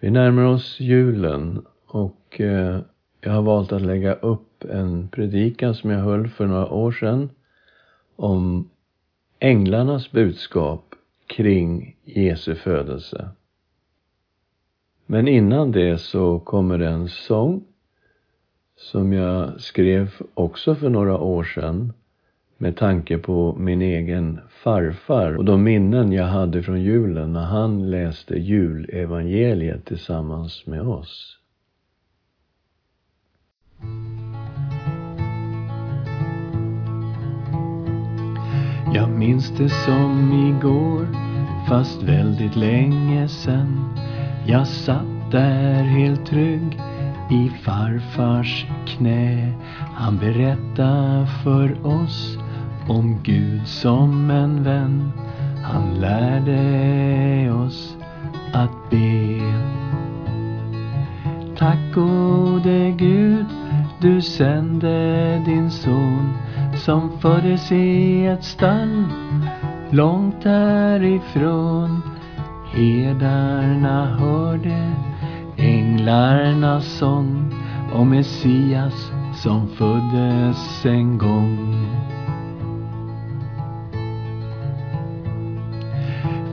Vi närmar oss julen och eh, jag har valt att lägga upp en predikan som jag höll för några år sedan om änglarnas budskap kring Jesu födelse. Men innan det så kommer det en sång som jag skrev också för några år sedan med tanke på min egen farfar och de minnen jag hade från julen när han läste julevangeliet tillsammans med oss. Jag minns det som igår, fast väldigt länge sen. Jag satt där helt trygg i farfars knä. Han berättade för oss om Gud som en vän. Han lärde oss att be. Tack gode Gud, du sände din son som föddes i ett stall långt därifrån. Herdarna hörde änglarnas sång om Messias som föddes en gång.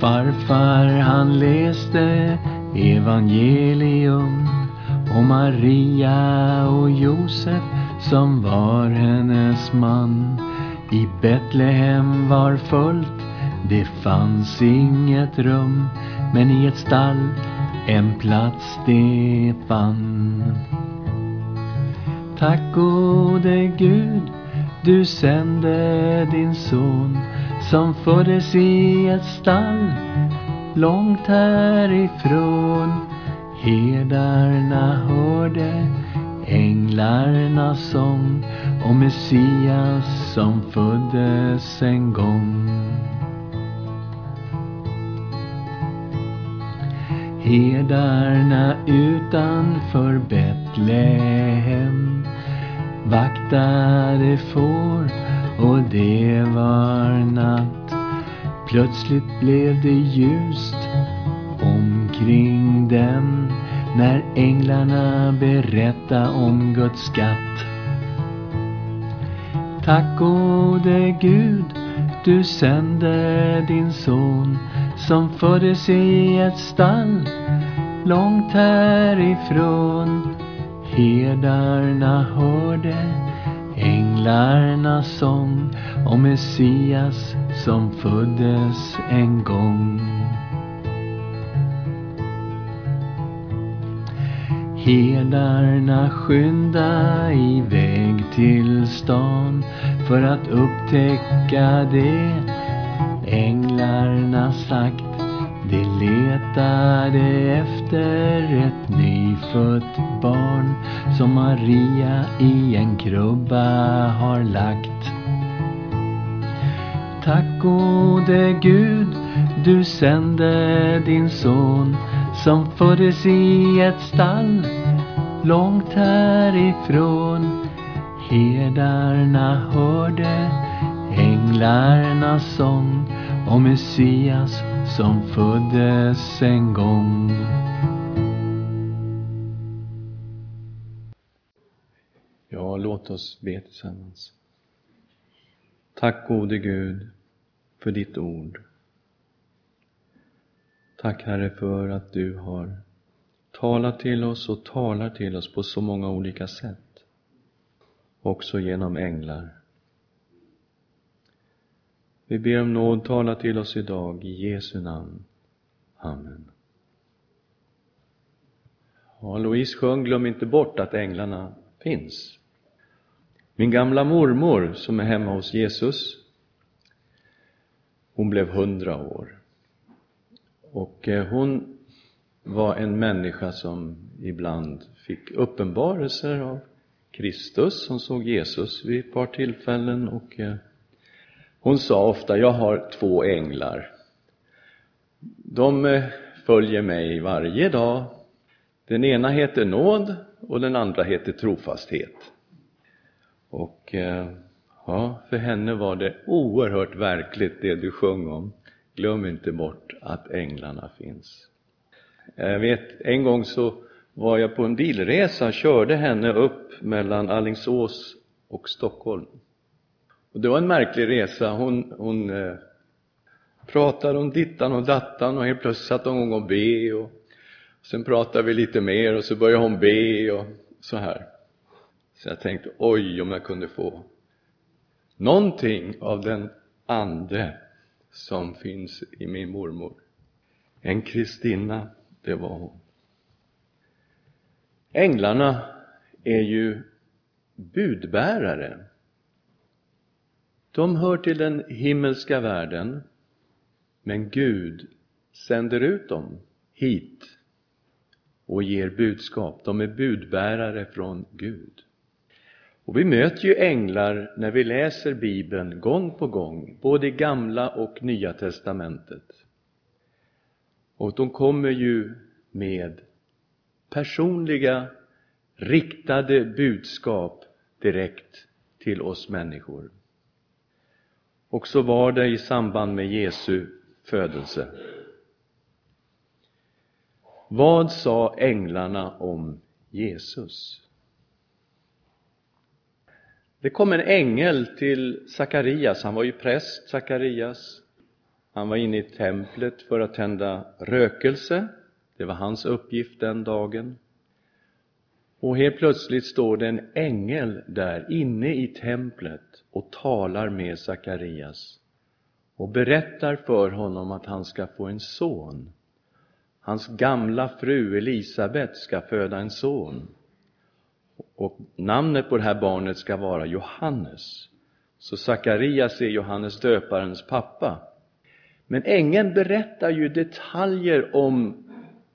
Farfar han läste evangelium och Maria och Josef som var hennes man. I Betlehem var fullt, det fanns inget rum, men i ett stall en plats det fann. Tack gode Gud, du sände din son som föddes i ett stall långt härifrån. Herdarna hörde änglarnas sång Och Messias som föddes en gång. Herdarna utanför Betlehem vaktade får och det var natt. Plötsligt blev det ljust omkring dem när änglarna berätta om Guds skatt. Tack gode Gud, du sände din son som föddes i ett stall långt härifrån. Herdarna hörde änglarnas sång om Messias som föddes en gång. Herdarna skynda iväg till stan för att upptäcka det änglarna sagt. De letade efter ett nyfött barn som Maria i en krubba har lagt. Tack gode Gud, du sände din son som föddes i ett stall långt härifrån. Herdarna hörde änglarnas sång Och Messias som föddes en gång. Ja, låt oss be tillsammans. Tack gode Gud för ditt ord. Tack Herre för att du har talat till oss och talar till oss på så många olika sätt. Också genom änglar. Vi ber om nåd, tala till oss idag i Jesu namn. Amen. Ja, Louise sjöng Glöm inte bort att änglarna finns. Min gamla mormor som är hemma hos Jesus, hon blev hundra år. Och eh, hon var en människa som ibland fick uppenbarelser av Kristus, som såg Jesus vid ett par tillfällen och eh, hon sa ofta, jag har två änglar. De eh, följer mig varje dag. Den ena heter nåd och den andra heter trofasthet. Och eh, ja, för henne var det oerhört verkligt det du sjöng om. Glöm inte bort att änglarna finns. Jag vet, en gång så var jag på en bilresa, körde henne upp mellan Allingsås och Stockholm. Och det var en märklig resa. Hon, hon eh, pratade om dittan och dattan och helt plötsligt satt hon igång och be och sen pratade vi lite mer och så började hon be och så här. Så jag tänkte, oj om jag kunde få någonting av den ande som finns i min mormor. En Kristina, det var hon. Änglarna är ju budbärare. De hör till den himmelska världen, men Gud sänder ut dem hit och ger budskap. De är budbärare från Gud. Och vi möter ju änglar när vi läser Bibeln gång på gång, både i Gamla och Nya testamentet. Och de kommer ju med personliga, riktade budskap direkt till oss människor. Och så var det i samband med Jesu födelse. Vad sa änglarna om Jesus? Det kom en ängel till Sakarias, han var ju präst, Sakarias. Han var inne i templet för att tända rökelse. Det var hans uppgift den dagen. Och helt plötsligt står det en ängel där inne i templet och talar med Sakarias och berättar för honom att han ska få en son. Hans gamla fru Elisabet ska föda en son. Och namnet på det här barnet ska vara Johannes. Så Sakarias är Johannes döparens pappa. Men ängeln berättar ju detaljer om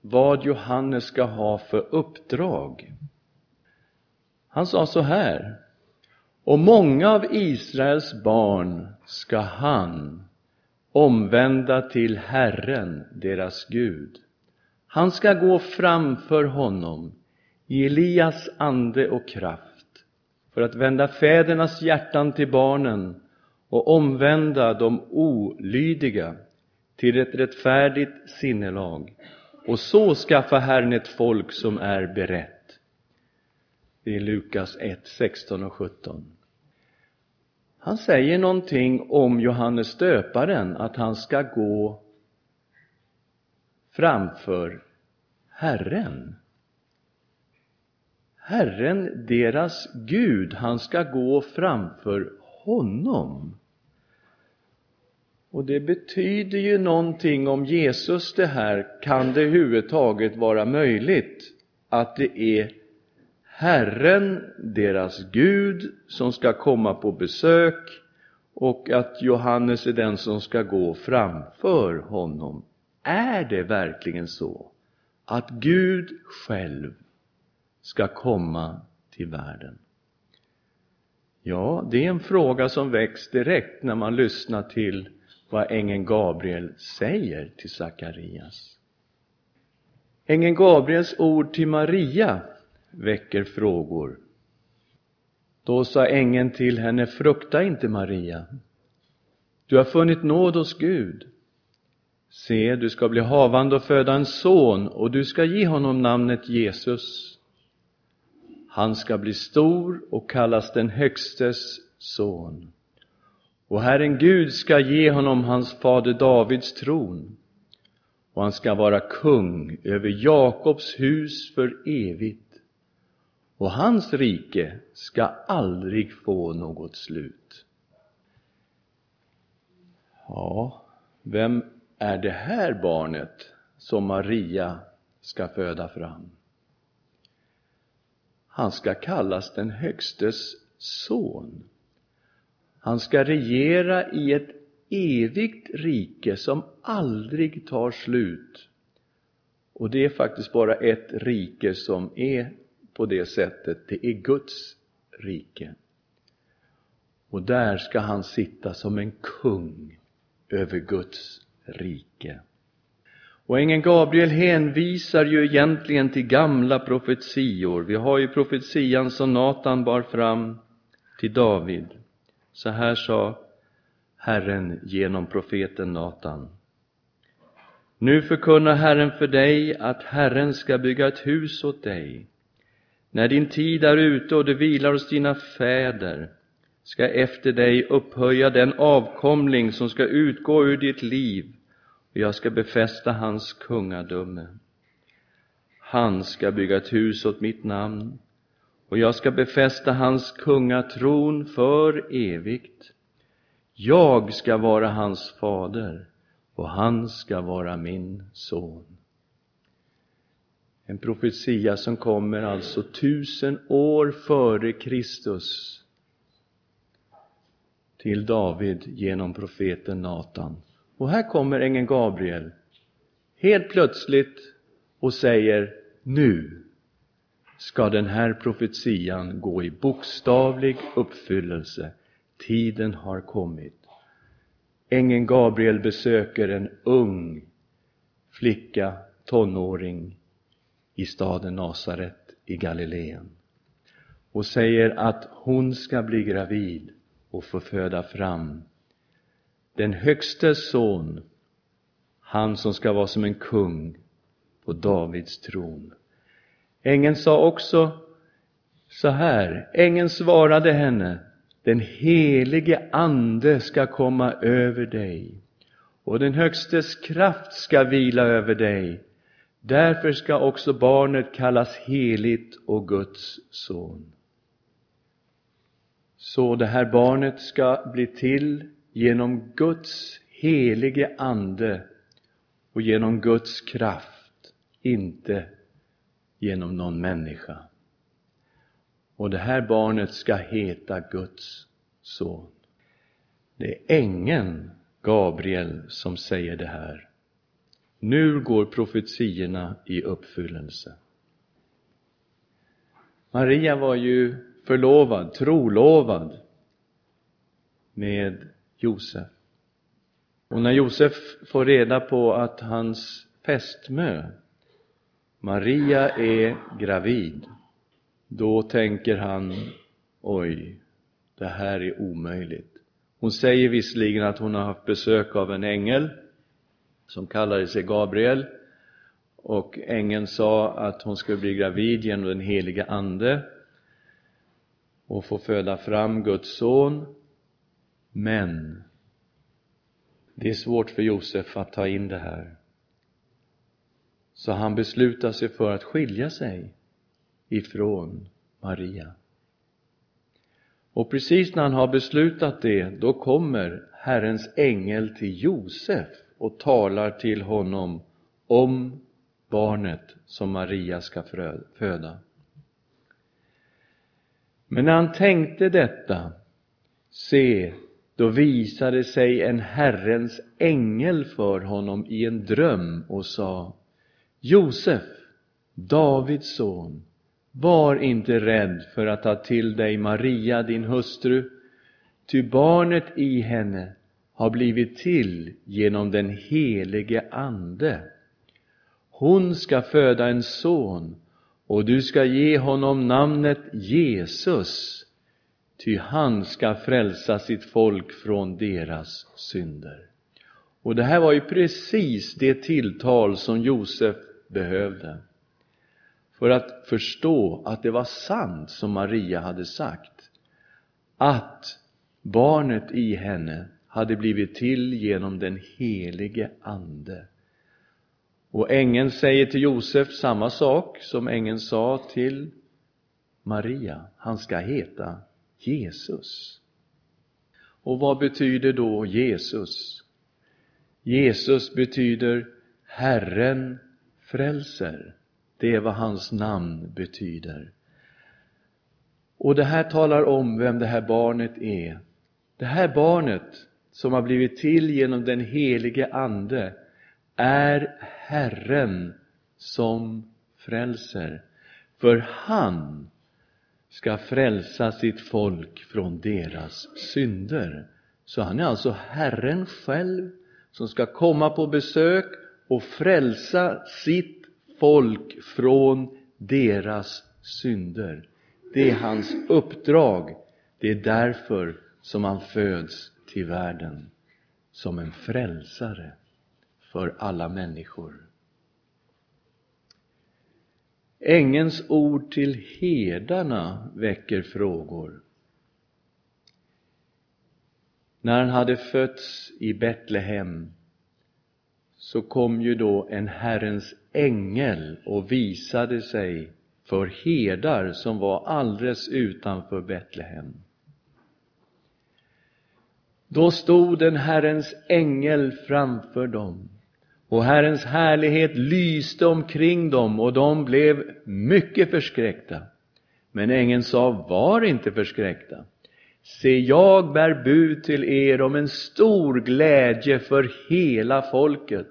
vad Johannes ska ha för uppdrag. Han sa så här. Och många av Israels barn ska han omvända till Herren, deras Gud. Han ska gå framför honom i Elias ande och kraft för att vända fädernas hjärtan till barnen och omvända de olydiga till ett rättfärdigt sinnelag och så skaffa Herren ett folk som är berett. Det är Lukas 1, 16 och 17. Han säger någonting om Johannes döparen, att han ska gå framför Herren. Herren, deras Gud, han ska gå framför honom. Och det betyder ju någonting om Jesus det här, kan det överhuvudtaget vara möjligt att det är Herren, deras Gud, som ska komma på besök och att Johannes är den som ska gå framför honom. Är det verkligen så att Gud själv ska komma till världen? Ja, det är en fråga som väcks direkt när man lyssnar till vad ängeln Gabriel säger till Sakarias. Ängeln Gabriels ord till Maria väcker frågor. Då sa ängeln till henne, frukta inte Maria. Du har funnit nåd hos Gud. Se, du ska bli havande och föda en son och du ska ge honom namnet Jesus. Han ska bli stor och kallas den Högstes son. Och Herren Gud ska ge honom hans fader Davids tron och han ska vara kung över Jakobs hus för evigt och hans rike ska aldrig få något slut. Ja, vem är det här barnet som Maria ska föda fram? Han ska kallas den Högstes son. Han ska regera i ett evigt rike som aldrig tar slut. Och det är faktiskt bara ett rike som är på det sättet, det är Guds rike. Och där ska han sitta som en kung över Guds rike. Och ängeln Gabriel hänvisar ju egentligen till gamla profetior. Vi har ju profetian som Natan bar fram till David. Så här sa Herren genom profeten Natan. Nu förkunnar Herren för dig att Herren ska bygga ett hus åt dig. När din tid är ute och du vilar hos dina fäder ska efter dig upphöja den avkomling som ska utgå ur ditt liv och jag ska befästa hans kungadöme. Han ska bygga ett hus åt mitt namn och jag ska befästa hans kungatron för evigt. Jag ska vara hans fader och han ska vara min son. En profetia som kommer alltså tusen år före Kristus till David genom profeten Natan. Och här kommer ängeln Gabriel helt plötsligt och säger nu ska den här profetian gå i bokstavlig uppfyllelse. Tiden har kommit. Ängeln Gabriel besöker en ung flicka, tonåring, i staden Nasaret i Galileen och säger att hon ska bli gravid och få föda fram den högstes son, han som ska vara som en kung på Davids tron. Ängeln sa också så här, ängeln svarade henne, den helige Ande ska komma över dig och den Högstes kraft ska vila över dig. Därför ska också barnet kallas heligt och Guds son. Så det här barnet ska bli till genom Guds helige Ande och genom Guds kraft, inte genom någon människa. Och det här barnet ska heta Guds son. Det är ängeln Gabriel som säger det här. Nu går profetiorna i uppfyllelse. Maria var ju förlovad, trolovad med Josef. Och när Josef får reda på att hans fästmö Maria är gravid, då tänker han oj, det här är omöjligt. Hon säger visserligen att hon har haft besök av en ängel som kallade sig Gabriel och ängeln sa att hon skulle bli gravid genom den heliga Ande och få föda fram Guds son. Men det är svårt för Josef att ta in det här. Så han beslutar sig för att skilja sig ifrån Maria. Och precis när han har beslutat det, då kommer Herrens ängel till Josef och talar till honom om barnet som Maria ska föda. Men när han tänkte detta, se, då visade sig en Herrens ängel för honom i en dröm och sa Josef, Davids son, var inte rädd för att ta till dig Maria, din hustru, ty barnet i henne har blivit till genom den helige Ande. Hon ska föda en son och du ska ge honom namnet Jesus, ty han ska frälsa sitt folk från deras synder. Och det här var ju precis det tilltal som Josef behövde för att förstå att det var sant som Maria hade sagt, att barnet i henne hade blivit till genom den helige Ande. Och ängeln säger till Josef samma sak som ängeln sa till Maria. Han ska heta Jesus. Och vad betyder då Jesus? Jesus betyder Herren frälser. Det är vad hans namn betyder. Och det här talar om vem det här barnet är. Det här barnet som har blivit till genom den helige Ande är Herren som frälser. För han ska frälsa sitt folk från deras synder. Så han är alltså Herren själv som ska komma på besök och frälsa sitt folk från deras synder. Det är hans uppdrag. Det är därför som han föds till världen som en frälsare för alla människor. Ängens ord till herdarna väcker frågor. När han hade fötts i Betlehem så kom ju då en Herrens ängel och visade sig för herdar som var alldeles utanför Betlehem. Då stod en Herrens ängel framför dem och Herrens härlighet lyste omkring dem och de blev mycket förskräckta. Men ängeln sa, var inte förskräckta. Se, jag bär bud till er om en stor glädje för hela folket.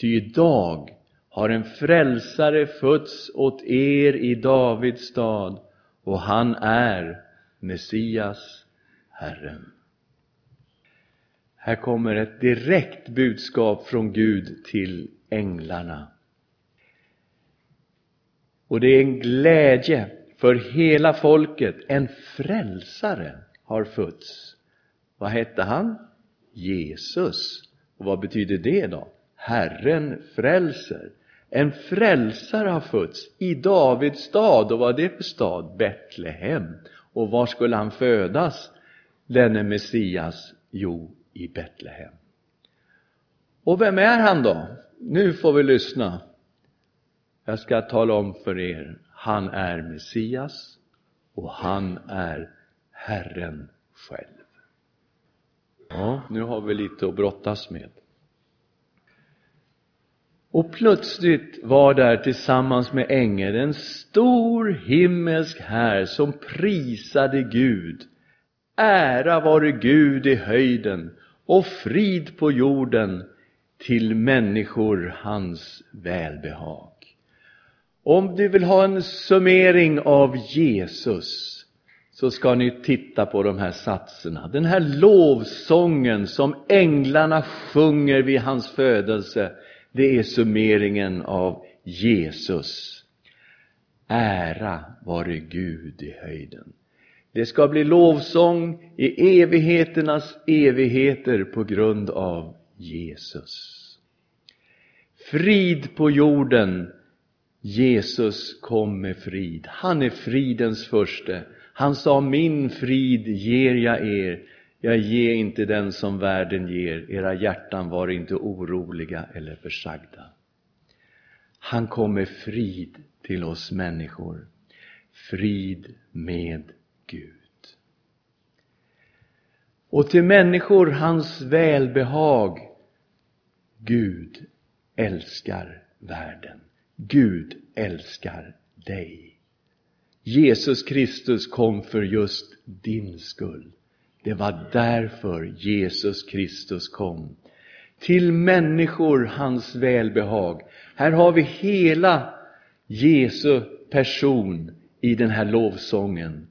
Ty idag har en frälsare fötts åt er i Davids stad och han är Messias, Herren. Här kommer ett direkt budskap från Gud till änglarna. Och det är en glädje för hela folket. En frälsare har fötts. Vad hette han? Jesus. Och vad betyder det då? Herren frälser. En frälsare har fötts i Davids stad. Och vad är det för stad? Betlehem. Och var skulle han födas? Denne Messias? Jo, i Betlehem. Och vem är han då? Nu får vi lyssna. Jag ska tala om för er. Han är Messias och han är Herren själv. Ja, nu har vi lite att brottas med. Och plötsligt var där tillsammans med ängeln en stor himmelsk här som prisade Gud. Ära vare Gud i höjden och frid på jorden till människor hans välbehag. Om du vill ha en summering av Jesus så ska ni titta på de här satserna. Den här lovsången som änglarna sjunger vid hans födelse, det är summeringen av Jesus. Ära vare Gud i höjden. Det ska bli lovsång i evigheternas evigheter på grund av Jesus. Frid på jorden. Jesus kom med frid. Han är fridens förste. Han sa min frid ger jag er. Jag ger inte den som världen ger. Era hjärtan var inte oroliga eller försagda. Han kom med frid till oss människor. Frid med Gud. Och till människor hans välbehag. Gud älskar världen. Gud älskar dig. Jesus Kristus kom för just din skull. Det var därför Jesus Kristus kom. Till människor hans välbehag. Här har vi hela Jesu person i den här lovsången.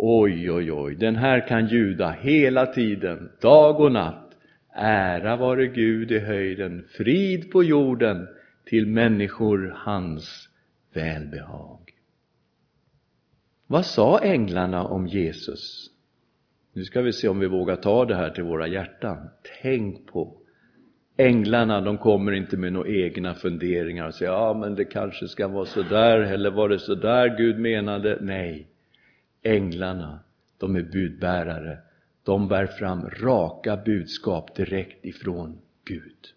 Oj, oj, oj, den här kan ljuda hela tiden, dag och natt. Ära vare Gud i höjden, frid på jorden till människor hans välbehag. Vad sa änglarna om Jesus? Nu ska vi se om vi vågar ta det här till våra hjärtan. Tänk på Änglarna, de kommer inte med några egna funderingar och säger ja, men det kanske ska vara så där eller var det så där Gud menade? Nej, Änglarna, de är budbärare. De bär fram raka budskap direkt ifrån Gud.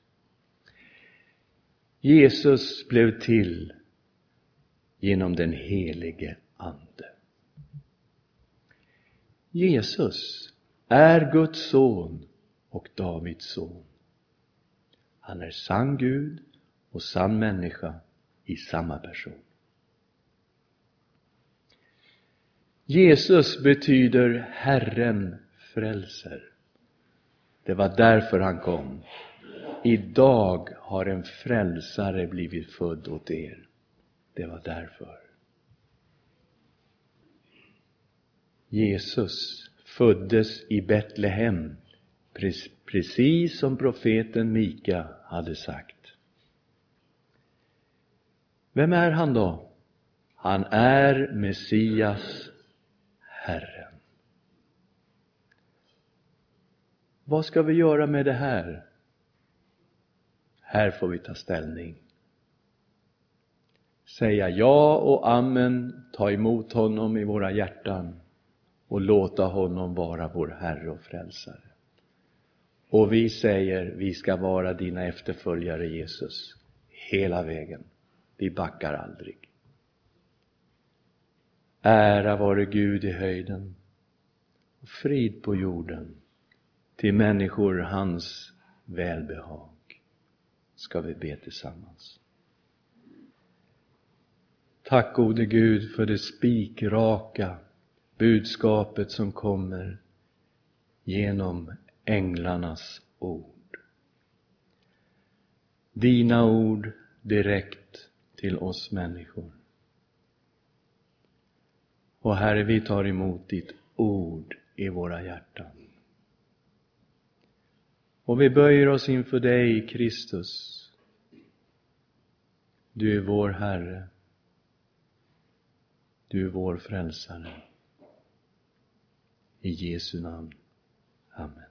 Jesus blev till genom den helige Ande. Jesus är Guds son och Davids son. Han är sann Gud och sann människa i samma person. Jesus betyder Herren frälser. Det var därför han kom. Idag har en frälsare blivit född åt er. Det var därför. Jesus föddes i Betlehem, precis som profeten Mika hade sagt. Vem är han då? Han är Messias, Herren. Vad ska vi göra med det här? Här får vi ta ställning. Säga ja och amen, ta emot honom i våra hjärtan och låta honom vara vår Herre och Frälsare. Och vi säger, vi ska vara dina efterföljare Jesus, hela vägen. Vi backar aldrig. Ära vare Gud i höjden och frid på jorden till människor hans välbehag. Ska vi be tillsammans. Tack gode Gud för det spikraka budskapet som kommer genom änglarnas ord. Dina ord direkt till oss människor. Och Herre, vi tar emot ditt ord i våra hjärtan. Och vi böjer oss inför dig, Kristus. Du är vår Herre. Du är vår frälsare. I Jesu namn. Amen.